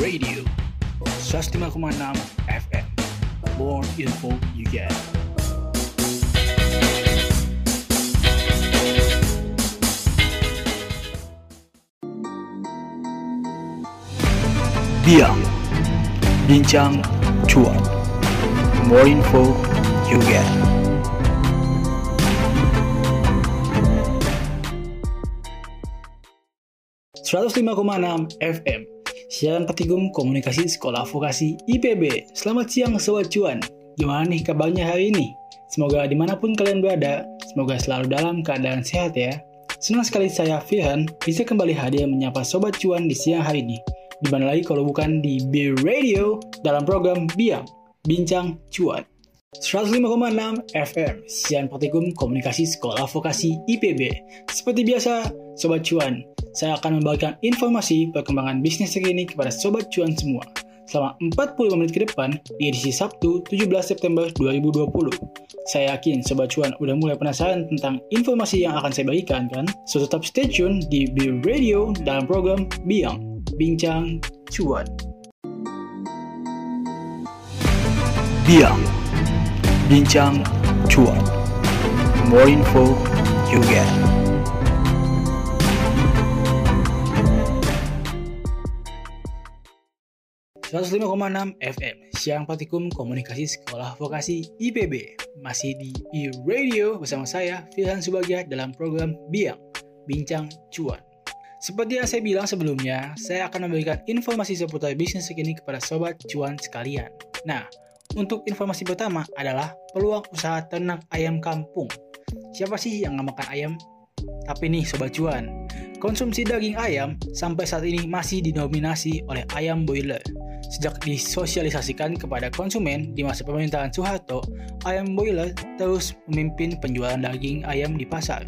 Radio. 105,6 FM More info you get. Biang Bincang Cuan More info you get. 105,6 FM Siaran Petigum Komunikasi Sekolah Vokasi IPB Selamat siang Sobat Cuan. Gimana nih kabarnya hari ini? Semoga di mana pun kalian berada Semoga selalu dalam keadaan sehat ya. Senang sekali saya Firhan bisa kembali hadir menyapa Sobat Cuan di siang hari ini. Di mana lagi kalau bukan di B Radio dalam program Biang Bincang Cuan. 105,6 FM Sian Praktikum Komunikasi Sekolah Vokasi IPB Seperti biasa, Sobat Cuan saya akan membagikan informasi perkembangan bisnis terkini kepada Sobat Cuan semua selama 45 menit ke depan di edisi Sabtu 17 September 2020. Saya yakin Sobat Cuan udah mulai penasaran tentang informasi yang akan saya bagikan kan? So tetap stay tune di B Radio dalam program Biang Bincang Cuan. Biang Bincang Cuan. More info you get. 105,6 FM Siang Praktikum Komunikasi Sekolah Vokasi IPB Masih di e-radio bersama saya Firhan Subagia dalam program Biang Bincang Cuan. Seperti yang saya bilang sebelumnya Saya akan memberikan informasi seputar bisnis segini kepada Sobat Cuan sekalian. Nah, untuk informasi pertama adalah peluang usaha ternak ayam kampung. Siapa sih yang nggak makan ayam? Tapi nih Sobat Cuan Konsumsi daging ayam sampai saat ini masih didominasi oleh ayam boiler Sejak disosialisasikan kepada konsumen di masa pemerintahan Soeharto, ayam boiler terus memimpin penjualan daging ayam di pasar,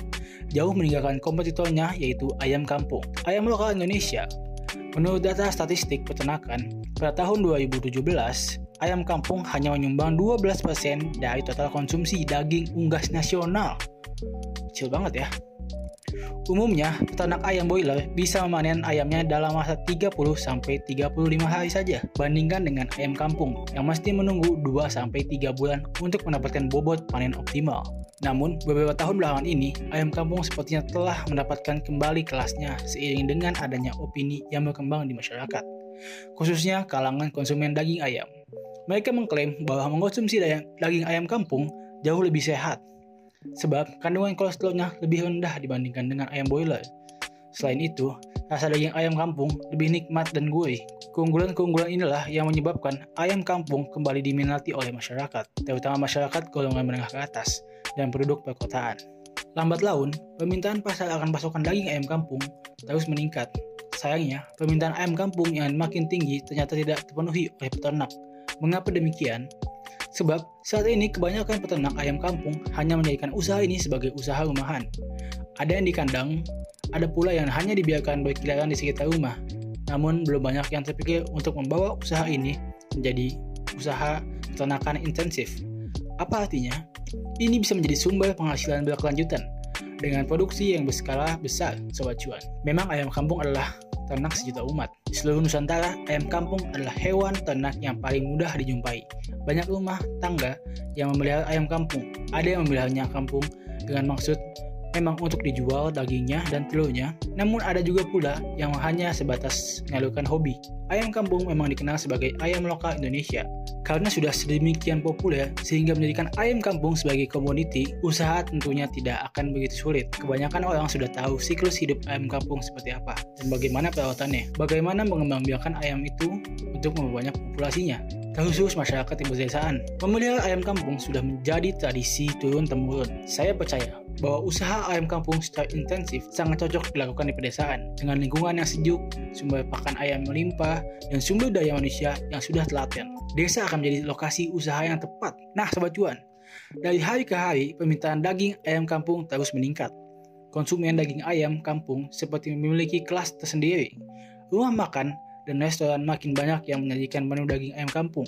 jauh meninggalkan kompetitornya yaitu ayam kampung. Ayam lokal Indonesia Menurut data statistik peternakan, pada tahun 2017, ayam kampung hanya menyumbang 12% dari total konsumsi daging unggas nasional. Kecil banget ya. Umumnya, peternak ayam boiler bisa memanen ayamnya dalam masa 30-35 hari saja, bandingkan dengan ayam kampung yang mesti menunggu 2-3 bulan untuk mendapatkan bobot panen optimal. Namun, beberapa tahun belakangan ini, ayam kampung sepertinya telah mendapatkan kembali kelasnya seiring dengan adanya opini yang berkembang di masyarakat, khususnya kalangan konsumen daging ayam. Mereka mengklaim bahwa mengkonsumsi daging ayam kampung jauh lebih sehat sebab kandungan kolesterolnya lebih rendah dibandingkan dengan ayam boiler. Selain itu, rasa daging ayam kampung lebih nikmat dan gurih. Keunggulan-keunggulan inilah yang menyebabkan ayam kampung kembali diminati oleh masyarakat, terutama masyarakat golongan menengah ke atas dan penduduk perkotaan. Lambat laun, permintaan pasar akan pasokan daging ayam kampung terus meningkat. Sayangnya, permintaan ayam kampung yang makin tinggi ternyata tidak terpenuhi oleh peternak. Mengapa demikian? Sebab saat ini kebanyakan peternak ayam kampung hanya menjadikan usaha ini sebagai usaha rumahan. Ada yang di kandang, ada pula yang hanya dibiarkan berkeliaran di sekitar rumah. Namun belum banyak yang terpikir untuk membawa usaha ini menjadi usaha peternakan intensif. Apa artinya? Ini bisa menjadi sumber penghasilan berkelanjutan dengan produksi yang berskala besar, Sobat Cuan. Memang ayam kampung adalah ternak sejuta umat. Di seluruh Nusantara, ayam kampung adalah hewan ternak yang paling mudah dijumpai. Banyak rumah tangga yang memelihara ayam kampung. Ada yang memeliharanya kampung dengan maksud memang untuk dijual dagingnya dan telurnya, namun ada juga pula yang hanya sebatas menyalurkan hobi. Ayam kampung memang dikenal sebagai ayam lokal Indonesia karena sudah sedemikian populer sehingga menjadikan ayam kampung sebagai komoditi, usaha tentunya tidak akan begitu sulit. Kebanyakan orang sudah tahu siklus hidup ayam kampung seperti apa dan bagaimana perawatannya, bagaimana mengembangbiakan ayam itu untuk memperbanyak populasinya, terkhusus masyarakat di pedesaan. Memelihara ayam kampung sudah menjadi tradisi turun-temurun. Saya percaya bahwa usaha ayam kampung secara intensif sangat cocok dilakukan di pedesaan dengan lingkungan yang sejuk, sumber pakan ayam melimpah, dan sumber daya manusia yang sudah telaten. Desa akan menjadi lokasi usaha yang tepat. Nah, Sobat Cuan, dari hari ke hari permintaan daging ayam kampung terus meningkat. Konsumen daging ayam kampung seperti memiliki kelas tersendiri. Rumah makan dan restoran makin banyak yang menyajikan menu daging ayam kampung.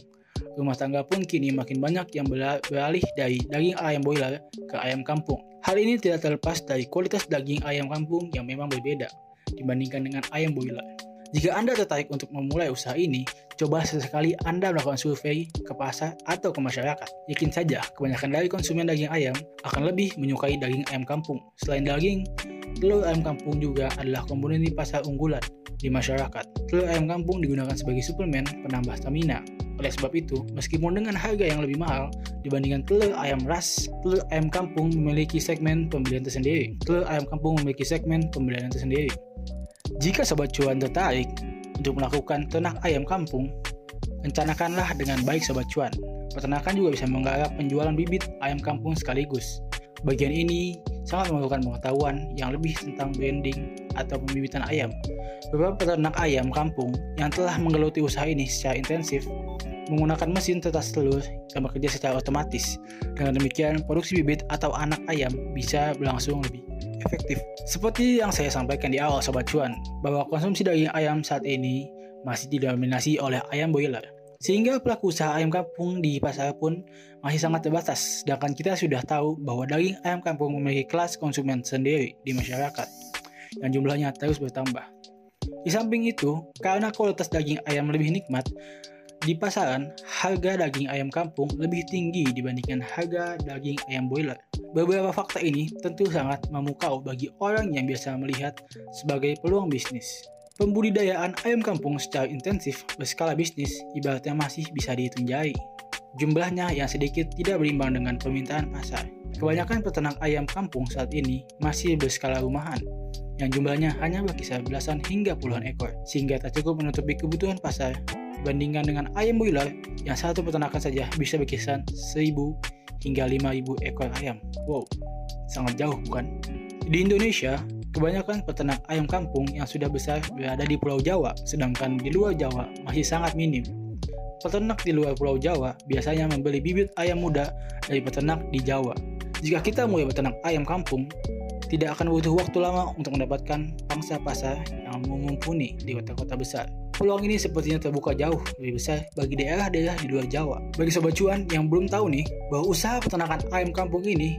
Rumah tangga pun kini makin banyak yang beralih dari daging ayam boiler ke ayam kampung. Hal ini tidak terlepas dari kualitas daging ayam kampung yang memang berbeda dibandingkan dengan ayam boiler. Jika Anda tertarik untuk memulai usaha ini, coba sesekali Anda melakukan survei ke pasar atau ke masyarakat. Yakin saja, kebanyakan dari konsumen daging ayam akan lebih menyukai daging ayam kampung. Selain daging, telur ayam kampung juga adalah komoditi pasar unggulan di masyarakat. Telur ayam kampung digunakan sebagai suplemen penambah stamina. Oleh sebab itu, meskipun dengan harga yang lebih mahal dibandingkan telur ayam ras, telur ayam kampung memiliki segmen pembelian tersendiri. Telur ayam kampung memiliki segmen pembelian tersendiri. Jika Sobat Cuan tertarik untuk melakukan ternak ayam kampung, rencanakanlah dengan baik Sobat Cuan. Peternakan juga bisa menggarap penjualan bibit ayam kampung sekaligus. Bagian ini sangat memerlukan pengetahuan yang lebih tentang branding atau pembibitan ayam. Beberapa peternak ayam kampung yang telah menggeluti usaha ini secara intensif menggunakan mesin tetas telur yang bekerja secara otomatis. Dengan demikian, produksi bibit atau anak ayam bisa berlangsung lebih efektif. Seperti yang saya sampaikan di awal Sobat Cuan, bahwa konsumsi daging ayam saat ini masih didominasi oleh ayam broiler. Sehingga pelaku usaha ayam kampung di pasar pun masih sangat terbatas, sedangkan kita sudah tahu bahwa daging ayam kampung memiliki kelas konsumen sendiri di masyarakat, yang jumlahnya terus bertambah. Di samping itu, karena kualitas daging ayam lebih nikmat, di pasaran, harga daging ayam kampung lebih tinggi dibandingkan harga daging ayam broiler. Beberapa fakta ini tentu sangat memukau bagi orang yang biasa melihat sebagai peluang bisnis. Pembudidayaan ayam kampung secara intensif berskala bisnis ibaratnya masih bisa dihitung jari. Jumlahnya yang sedikit tidak berimbang dengan permintaan pasar. Kebanyakan peternak ayam kampung saat ini masih berskala rumahan, yang jumlahnya hanya berkisar belasan hingga puluhan ekor, sehingga tak cukup menutupi kebutuhan pasar Dibandingkan dengan ayam broiler yang satu peternakan saja bisa berkisar 1000 hingga 5000 ekor ayam. Wow, sangat jauh bukan? Di Indonesia, kebanyakan peternak ayam kampung yang sudah besar berada di Pulau Jawa, sedangkan di luar Jawa masih sangat minim. Peternak di luar Pulau Jawa biasanya membeli bibit ayam muda dari peternak di Jawa. Jika kita mulai beternak ayam kampung, tidak akan butuh waktu lama untuk mendapatkan pangsa pasar yang mumpuni di kota-kota besar. Peluang ini sepertinya terbuka jauh lebih besar bagi daerah-daerah di luar Jawa. Bagi sobat cuan yang belum tahu nih, bahwa usaha peternakan ayam kampung ini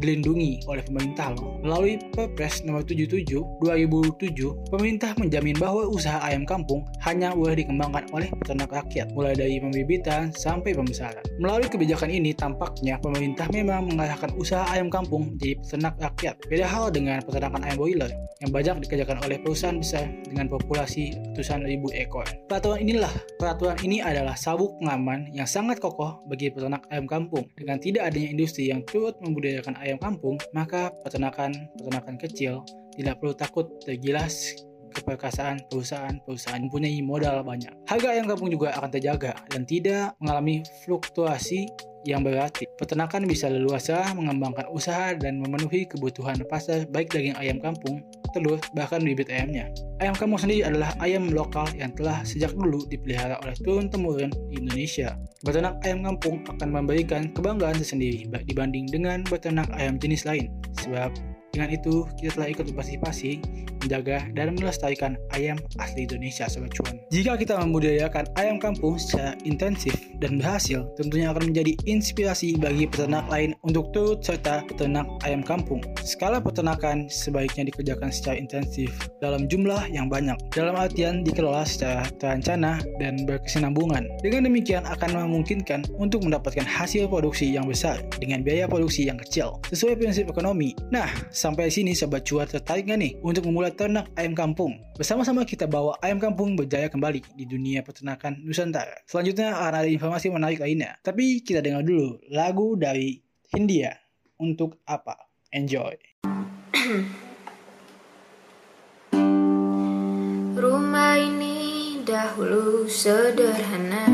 dilindungi oleh pemerintah loh. Melalui Perpres nomor 77 2007, pemerintah menjamin bahwa usaha ayam kampung hanya boleh dikembangkan oleh peternak rakyat, mulai dari pembibitan sampai pembesaran. Melalui kebijakan ini, tampaknya pemerintah memang mengarahkan usaha ayam kampung jadi peternak rakyat. Beda hal dengan peternakan ayam broiler yang banyak dikerjakan oleh perusahaan besar dengan populasi ratusan ribu ekor. Peraturan inilah, peraturan ini adalah sabuk pengaman yang sangat kokoh bagi peternak ayam kampung. Dengan tidak adanya industri yang turut membudidayakan ayam ayam kampung, maka peternakan-peternakan kecil tidak perlu takut tergilas keperkasaan perusahaan-perusahaan mempunyai modal banyak. Harga ayam kampung juga akan terjaga dan tidak mengalami fluktuasi yang berarti. Peternakan bisa leluasa mengembangkan usaha dan memenuhi kebutuhan pasar baik daging ayam kampung, telur, bahkan bibit ayamnya. Ayam kampung sendiri adalah ayam lokal yang telah sejak dulu dipelihara oleh turun-temurun di Indonesia. Beternak ayam kampung akan memberikan kebanggaan tersendiri dibanding dengan beternak ayam jenis lain, sebab dengan itu, kita telah ikut berpartisipasi menjaga dan melestarikan ayam asli Indonesia, Sobat Cuan. Jika kita membudidayakan ayam kampung secara intensif dan berhasil, tentunya akan menjadi inspirasi bagi peternak lain untuk turut serta peternak ayam kampung. Skala peternakan sebaiknya dikerjakan secara intensif dalam jumlah yang banyak, dalam artian dikelola secara terancana dan berkesinambungan. Dengan demikian akan memungkinkan untuk mendapatkan hasil produksi yang besar dengan biaya produksi yang kecil, sesuai prinsip ekonomi. Nah, Sampai sini Sobat Cuan tertarik nggak nih untuk memulai ternak ayam kampung? Bersama-sama kita bawa ayam kampung berjaya kembali di dunia peternakan Nusantara. Selanjutnya akan ada informasi menarik lainnya. Tapi kita dengar dulu lagu dari Hindia. Untuk apa? Enjoy. Rumah ini dahulu sederhana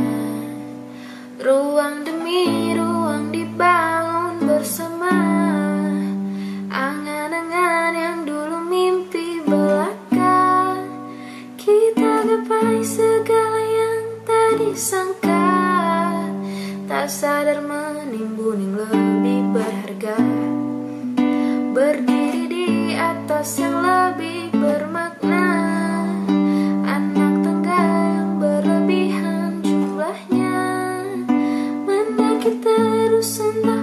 Ruang demi ruang dibangun sangka Tak sadar menimbun lebih berharga. Berdiri di atas yang lebih bermakna Anak tangga yang berlebihan jumlahnya. Mendaki terus entah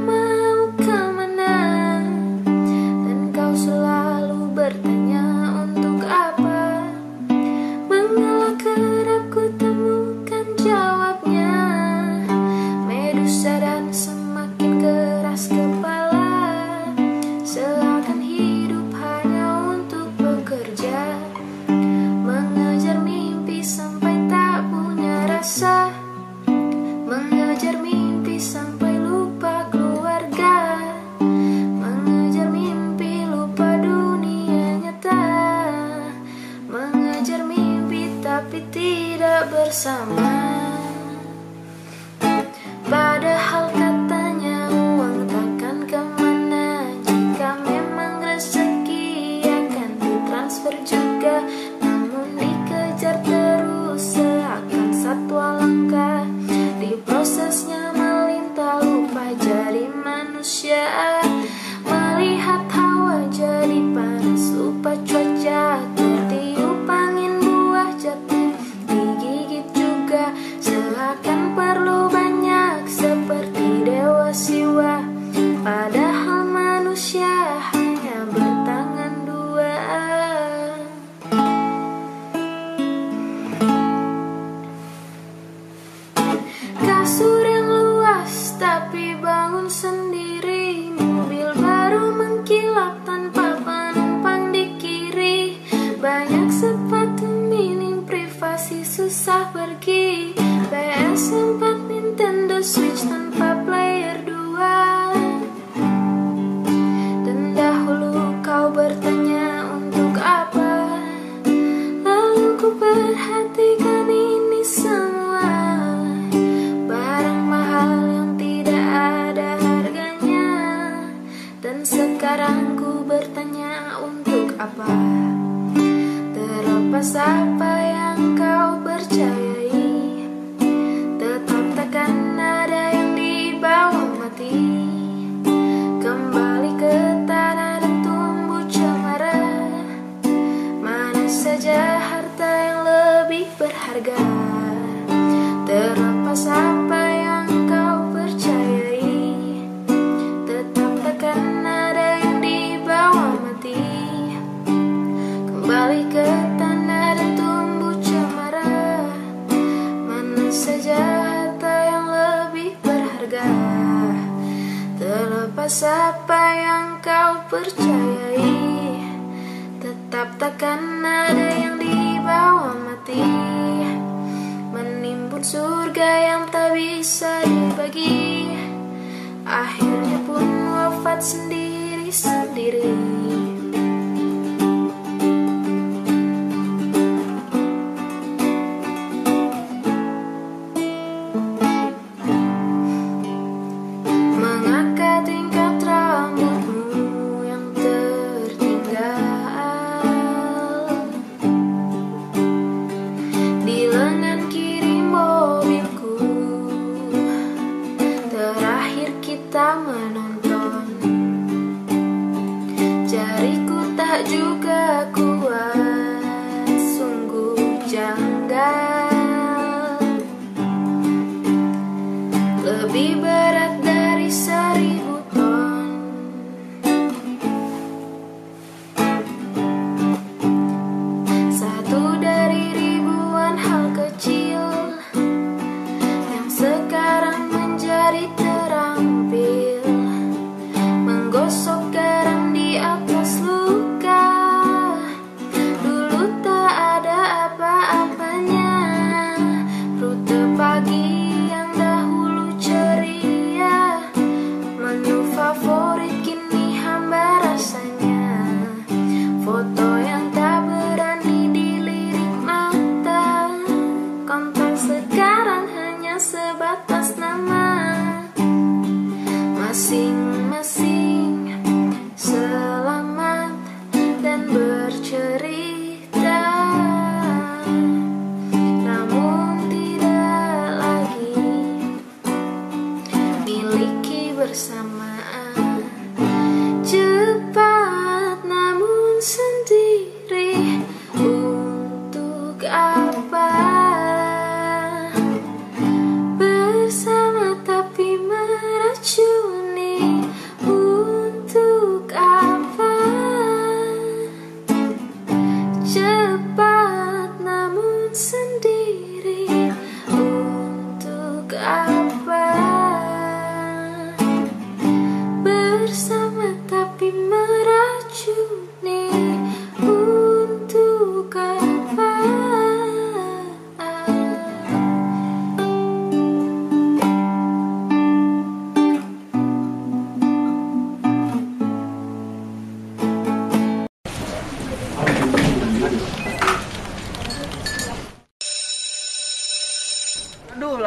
Tetap takkan ada yang dibawa mati. Menimbun surga yang tak bisa dibagi. Akhirnya pun wafat sendiri-sendiri.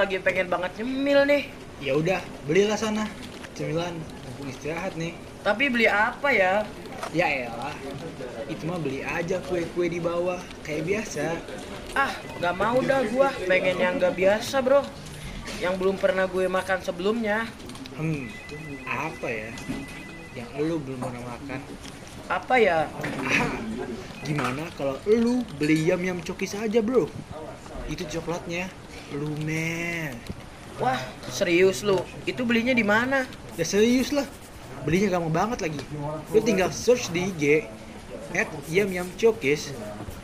Lagi pengen banget nyemil nih. Ya udah, belilah sana cemilan mumpung istirahat nih. Tapi beli apa ya? Ya elah, itu mah beli aja kue-kue di bawah kayak biasa. Ah, nggak mau dah gua. Pengen yang nggak biasa, bro. Yang belum pernah gue makan sebelumnya. Hmm, apa ya? Yang lu belum pernah makan? Apa ya? Ah, gimana kalau lu beli yam yam cokis aja bro? Itu coklatnya lumer. Wah, serius lu? Itu belinya di mana? Ya serius lah, belinya gampang banget lagi. Lu tinggal search di IG at yam yam cokis,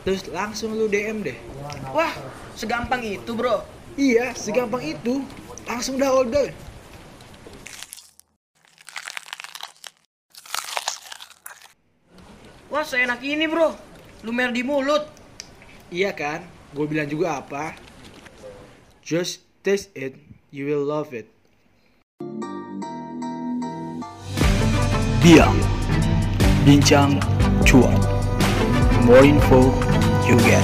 terus langsung lu DM deh. Wah, segampang itu, bro. Iya, segampang itu. Langsung dah order. Wah, seenak ini, bro. Lumer di mulut. Iya kan? Gue bilang juga apa? Just taste it, you will love it. Biang Bincang Cuan. More info you get.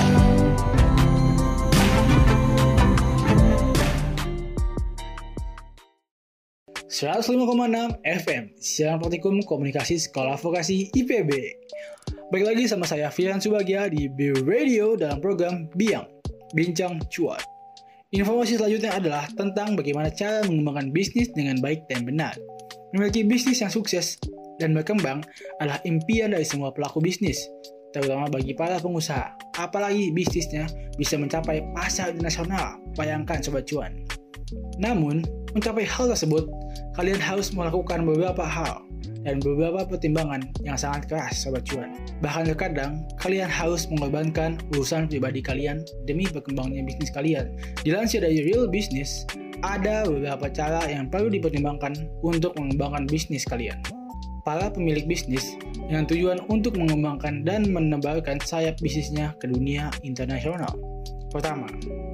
...105,6 FM... ...Siaran Praktikum Komunikasi Sekolah Vokasi IPB... Baik lagi sama saya Fian Subagia di B Radio dalam program Biang Bincang Cuan. Informasi selanjutnya adalah tentang bagaimana cara mengembangkan bisnis dengan baik dan benar. Memiliki bisnis yang sukses dan berkembang adalah impian dari semua pelaku bisnis, terutama bagi para pengusaha. Apalagi bisnisnya bisa mencapai pasar internasional, bayangkan Sobat Cuan. Namun, mencapai hal tersebut, kalian harus melakukan beberapa hal dan beberapa pertimbangan yang sangat keras Sobat Cuan. Bahkan terkadang, kalian harus mengorbankan urusan pribadi kalian demi berkembangnya bisnis kalian. Dilansir dari Real Business, ada beberapa cara yang perlu dipertimbangkan untuk mengembangkan bisnis kalian. Para pemilik bisnis dengan tujuan untuk mengembangkan dan menebarkan sayap bisnisnya ke dunia internasional. Pertama,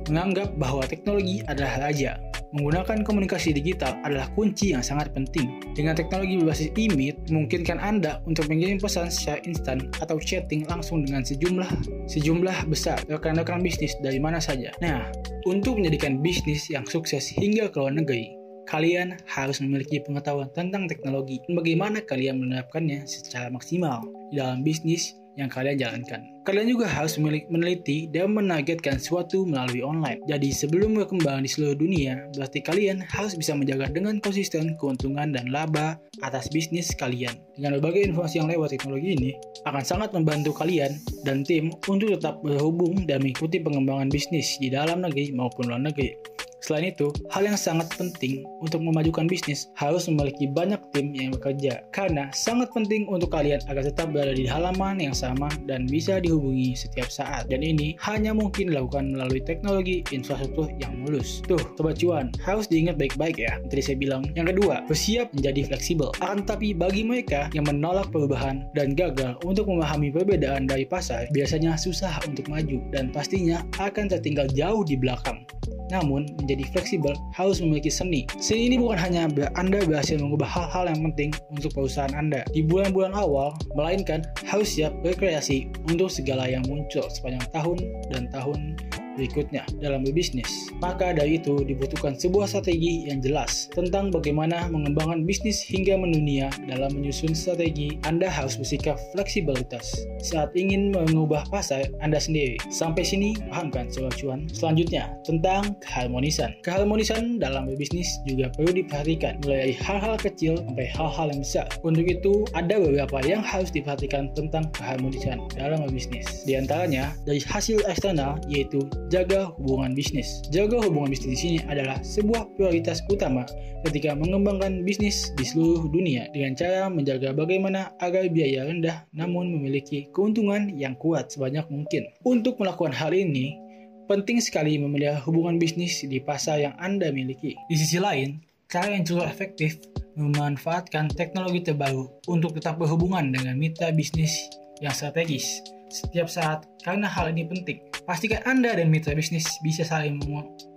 menganggap bahwa teknologi adalah raja Menggunakan komunikasi digital adalah kunci yang sangat penting. Dengan teknologi berbasis e-meet, memungkinkan Anda untuk mengirim pesan secara instan atau chatting langsung dengan sejumlah sejumlah besar rekan-rekan bisnis dari mana saja. Nah, untuk menjadikan bisnis yang sukses hingga ke luar negeri, kalian harus memiliki pengetahuan tentang teknologi dan bagaimana kalian menerapkannya secara maksimal dalam bisnis yang kalian jalankan. Kalian juga harus meneliti dan menargetkan suatu melalui online. Jadi sebelum berkembang di seluruh dunia, berarti kalian harus bisa menjaga dengan konsisten keuntungan dan laba atas bisnis kalian. Dengan berbagai informasi yang lewat teknologi ini, akan sangat membantu kalian dan tim untuk tetap berhubung dan mengikuti pengembangan bisnis di dalam negeri maupun luar negeri. Selain itu, hal yang sangat penting untuk memajukan bisnis harus memiliki banyak tim yang bekerja. Karena sangat penting untuk kalian agar tetap berada di halaman yang sama dan bisa dihubungi setiap saat. Dan ini hanya mungkin dilakukan melalui teknologi infrastruktur yang mulus. Tuh, Sobat Cuan, harus diingat baik-baik ya. Tadi saya bilang. Yang kedua, bersiap menjadi fleksibel. Akan tetapi bagi mereka yang menolak perubahan dan gagal untuk memahami perbedaan dari pasar, biasanya susah untuk maju dan pastinya akan tertinggal jauh di belakang. Namun, fleksibel harus memiliki seni. Seni ini bukan hanya Anda berhasil mengubah hal-hal yang penting untuk perusahaan Anda di bulan-bulan awal, melainkan harus siap berkreasi untuk segala yang muncul sepanjang tahun dan tahun berikutnya dalam berbisnis. Maka dari itu dibutuhkan sebuah strategi yang jelas tentang bagaimana mengembangkan bisnis hingga mendunia dalam menyusun strategi Anda harus bersikap fleksibilitas saat ingin mengubah pasar Anda sendiri. Sampai sini paham kan Sobat Cuan? Selanjutnya tentang keharmonisan. Keharmonisan dalam berbisnis juga perlu diperhatikan mulai dari hal-hal kecil sampai hal-hal yang besar. Untuk itu ada beberapa yang harus diperhatikan tentang keharmonisan dalam berbisnis. Di antaranya dari hasil eksternal yaitu jaga hubungan bisnis. Jaga hubungan bisnis di sini adalah sebuah prioritas utama ketika mengembangkan bisnis di seluruh dunia dengan cara menjaga bagaimana agar biaya rendah namun memiliki keuntungan yang kuat sebanyak mungkin. Untuk melakukan hal ini, penting sekali memelihara hubungan bisnis di pasar yang Anda miliki. Di sisi lain, cara yang cukup efektif memanfaatkan teknologi terbaru untuk tetap berhubungan dengan mitra bisnis yang strategis setiap saat karena hal ini penting. Pastikan Anda dan mitra bisnis bisa saling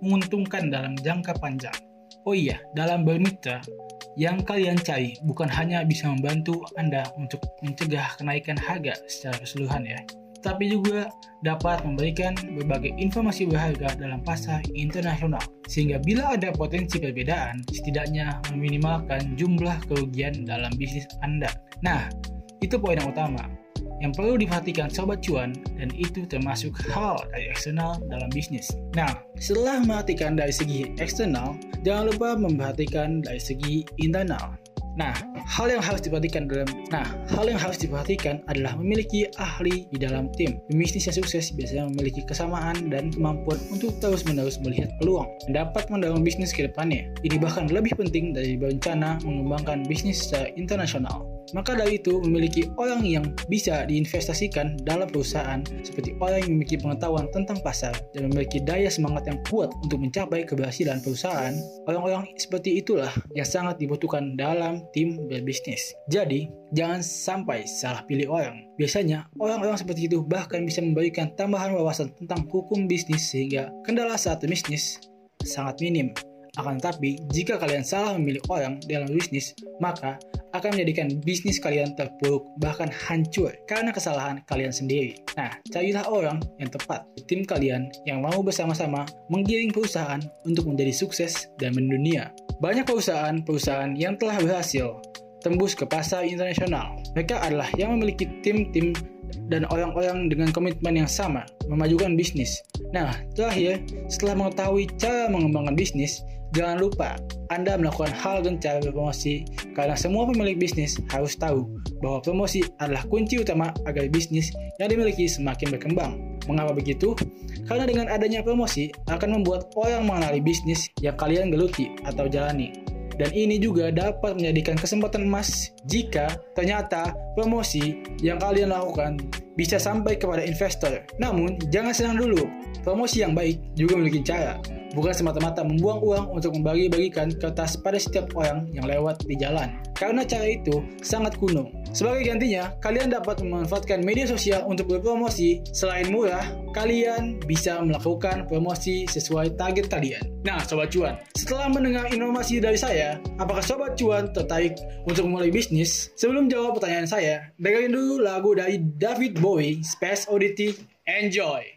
menguntungkan dalam jangka panjang. Oh iya, dalam bermitra, yang kalian cari bukan hanya bisa membantu Anda untuk mencegah kenaikan harga secara keseluruhan ya, tapi juga dapat memberikan berbagai informasi berharga dalam pasar internasional. Sehingga bila ada potensi perbedaan, setidaknya meminimalkan jumlah kerugian dalam bisnis Anda. Nah, itu poin yang utama yang perlu diperhatikan sobat cuan dan itu termasuk hal dari eksternal dalam bisnis. Nah, setelah memperhatikan dari segi eksternal, jangan lupa memperhatikan dari segi internal. Nah, hal yang harus diperhatikan dalam Nah, hal yang harus diperhatikan adalah memiliki ahli di dalam tim. Pembisnis yang sukses biasanya memiliki kesamaan dan kemampuan untuk terus-menerus melihat peluang dan dapat mendorong bisnis ke depannya. Ini bahkan lebih penting dari berencana mengembangkan bisnis secara internasional. Maka dari itu, memiliki orang yang bisa diinvestasikan dalam perusahaan seperti orang yang memiliki pengetahuan tentang pasar dan memiliki daya semangat yang kuat untuk mencapai keberhasilan perusahaan, orang-orang seperti itulah yang sangat dibutuhkan dalam tim berbisnis. Jadi, jangan sampai salah pilih orang. Biasanya, orang-orang seperti itu bahkan bisa memberikan tambahan wawasan tentang hukum bisnis sehingga kendala saat bisnis sangat minim. Akan tetapi, jika kalian salah memilih orang dalam bisnis, maka akan menjadikan bisnis kalian terpuruk bahkan hancur karena kesalahan kalian sendiri. Nah, carilah orang yang tepat di tim kalian yang mau bersama-sama menggiring perusahaan untuk menjadi sukses dan mendunia. Banyak perusahaan-perusahaan yang telah berhasil tembus ke pasar internasional. Mereka adalah yang memiliki tim-tim dan orang-orang dengan komitmen yang sama memajukan bisnis. Nah, terakhir, setelah mengetahui cara mengembangkan bisnis, Jangan lupa, Anda melakukan hal gencar berpromosi karena semua pemilik bisnis harus tahu bahwa promosi adalah kunci utama agar bisnis yang dimiliki semakin berkembang. Mengapa begitu? Karena dengan adanya promosi akan membuat orang mengenali bisnis yang kalian geluti atau jalani. Dan ini juga dapat menjadikan kesempatan emas jika ternyata promosi yang kalian lakukan bisa sampai kepada investor. Namun, jangan senang dulu. Promosi yang baik juga memiliki cara bukan semata-mata membuang uang untuk membagi-bagikan kertas pada setiap orang yang lewat di jalan. Karena cara itu sangat kuno. Sebagai gantinya, kalian dapat memanfaatkan media sosial untuk berpromosi. Selain murah, kalian bisa melakukan promosi sesuai target kalian. Nah, Sobat Cuan, setelah mendengar informasi dari saya, apakah Sobat Cuan tertarik untuk memulai bisnis? Sebelum jawab pertanyaan saya, dengerin dulu lagu dari David Bowie, Space Oddity, Enjoy!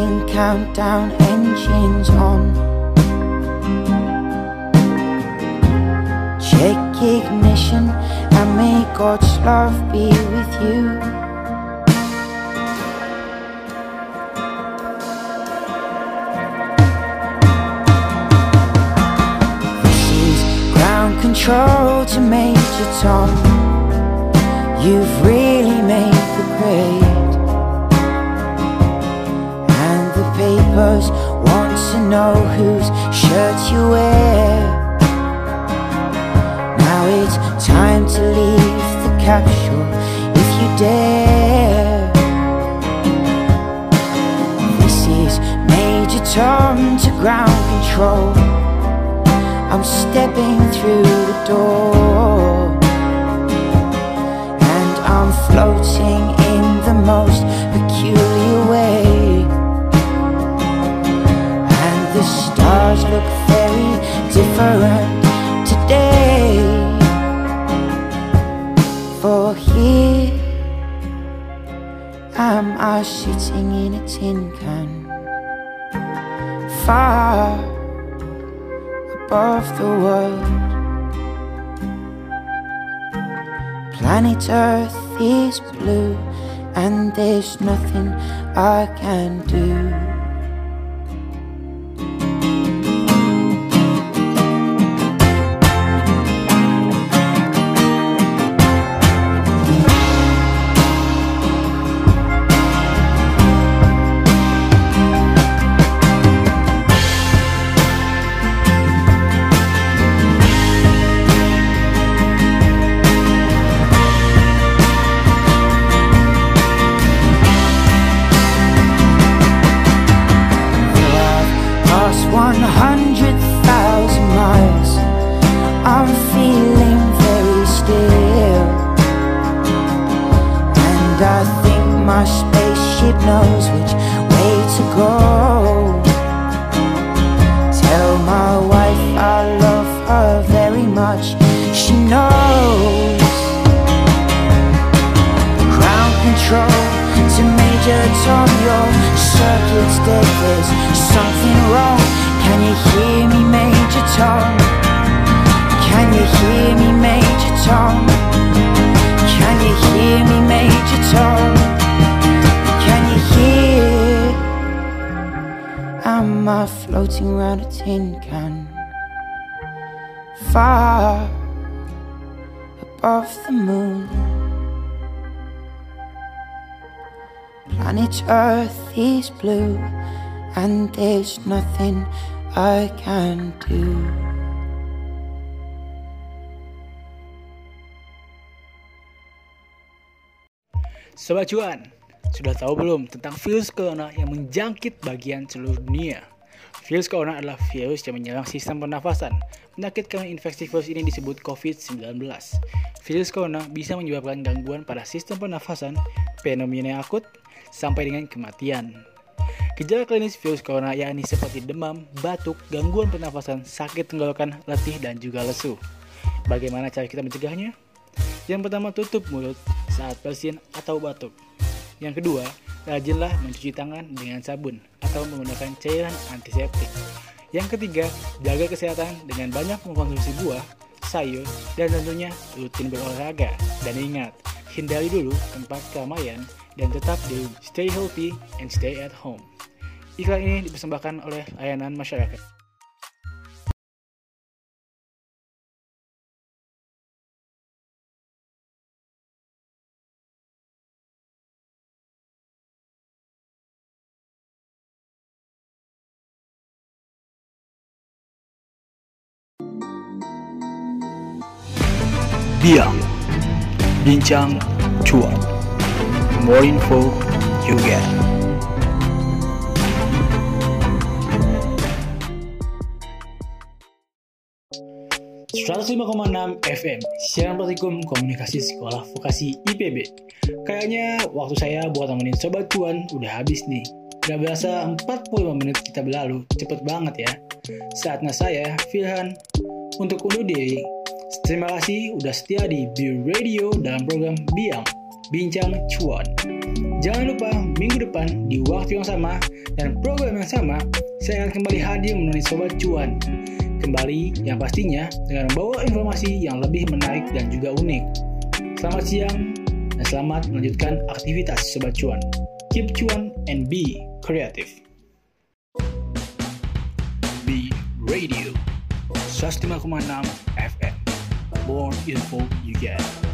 Commencing countdown engines on. Check ignition and may God's love be with you. This is ground control to Major Tom. You've really papers want to know whose shirt you wear. Now it's time to leave the capsule if you dare. This is Major Tom to ground control. I'm stepping through the door. And I'm floating in the most far above the world. Planet Earth is blue, and there's nothing I can do. Floating around a tin can? Far above the moon. Planet Earth is blue, and there's nothing I can do. Sobat Cuan, sudah tahu belum tentang virus corona yang menjangkit bagian seluruh dunia? Virus corona adalah virus yang menyerang sistem pernafasan. Penyakit karena infeksi virus ini disebut COVID-19. Virus corona bisa menyebabkan gangguan pada sistem pernafasan, fenomena akut, sampai dengan kematian. Gejala klinis virus corona yakni seperti demam, batuk, gangguan pernafasan, sakit tenggorokan, letih, dan juga lesu. Bagaimana cara kita mencegahnya? Yang pertama, tutup mulut saat bersin atau batuk. Yang kedua, rajinlah mencuci tangan dengan sabun atau menggunakan cairan antiseptik. Yang ketiga, jaga kesehatan dengan banyak mengkonsumsi buah, sayur, dan tentunya rutin berolahraga. Dan ingat, hindari dulu tempat keramaian dan tetap di. Stay healthy and stay at home. Iklan ini dipersembahkan oleh layanan masyarakat. Biang Bincang Cuan. More info you get. enam FM Siaran Praktikum Komunikasi Sekolah Vokasi IPB Kayaknya waktu saya buat temenin Sobat Cuan udah habis nih. Gak berasa 45 menit kita berlalu. Cepet banget ya. Saatnya saya, Firhan Untuk undur diri Terima kasih udah setia di B Radio dalam program Biang Bincang Cuan. Jangan lupa minggu depan di waktu yang sama dan program yang sama saya akan kembali hadir menemani Sobat Cuan. Kembali yang pastinya dengan membawa informasi yang lebih menarik dan juga unik. Selamat siang dan selamat melanjutkan aktivitas Sobat Cuan. Keep cuan and be creative. B Radio 105,6 FM. More info you get.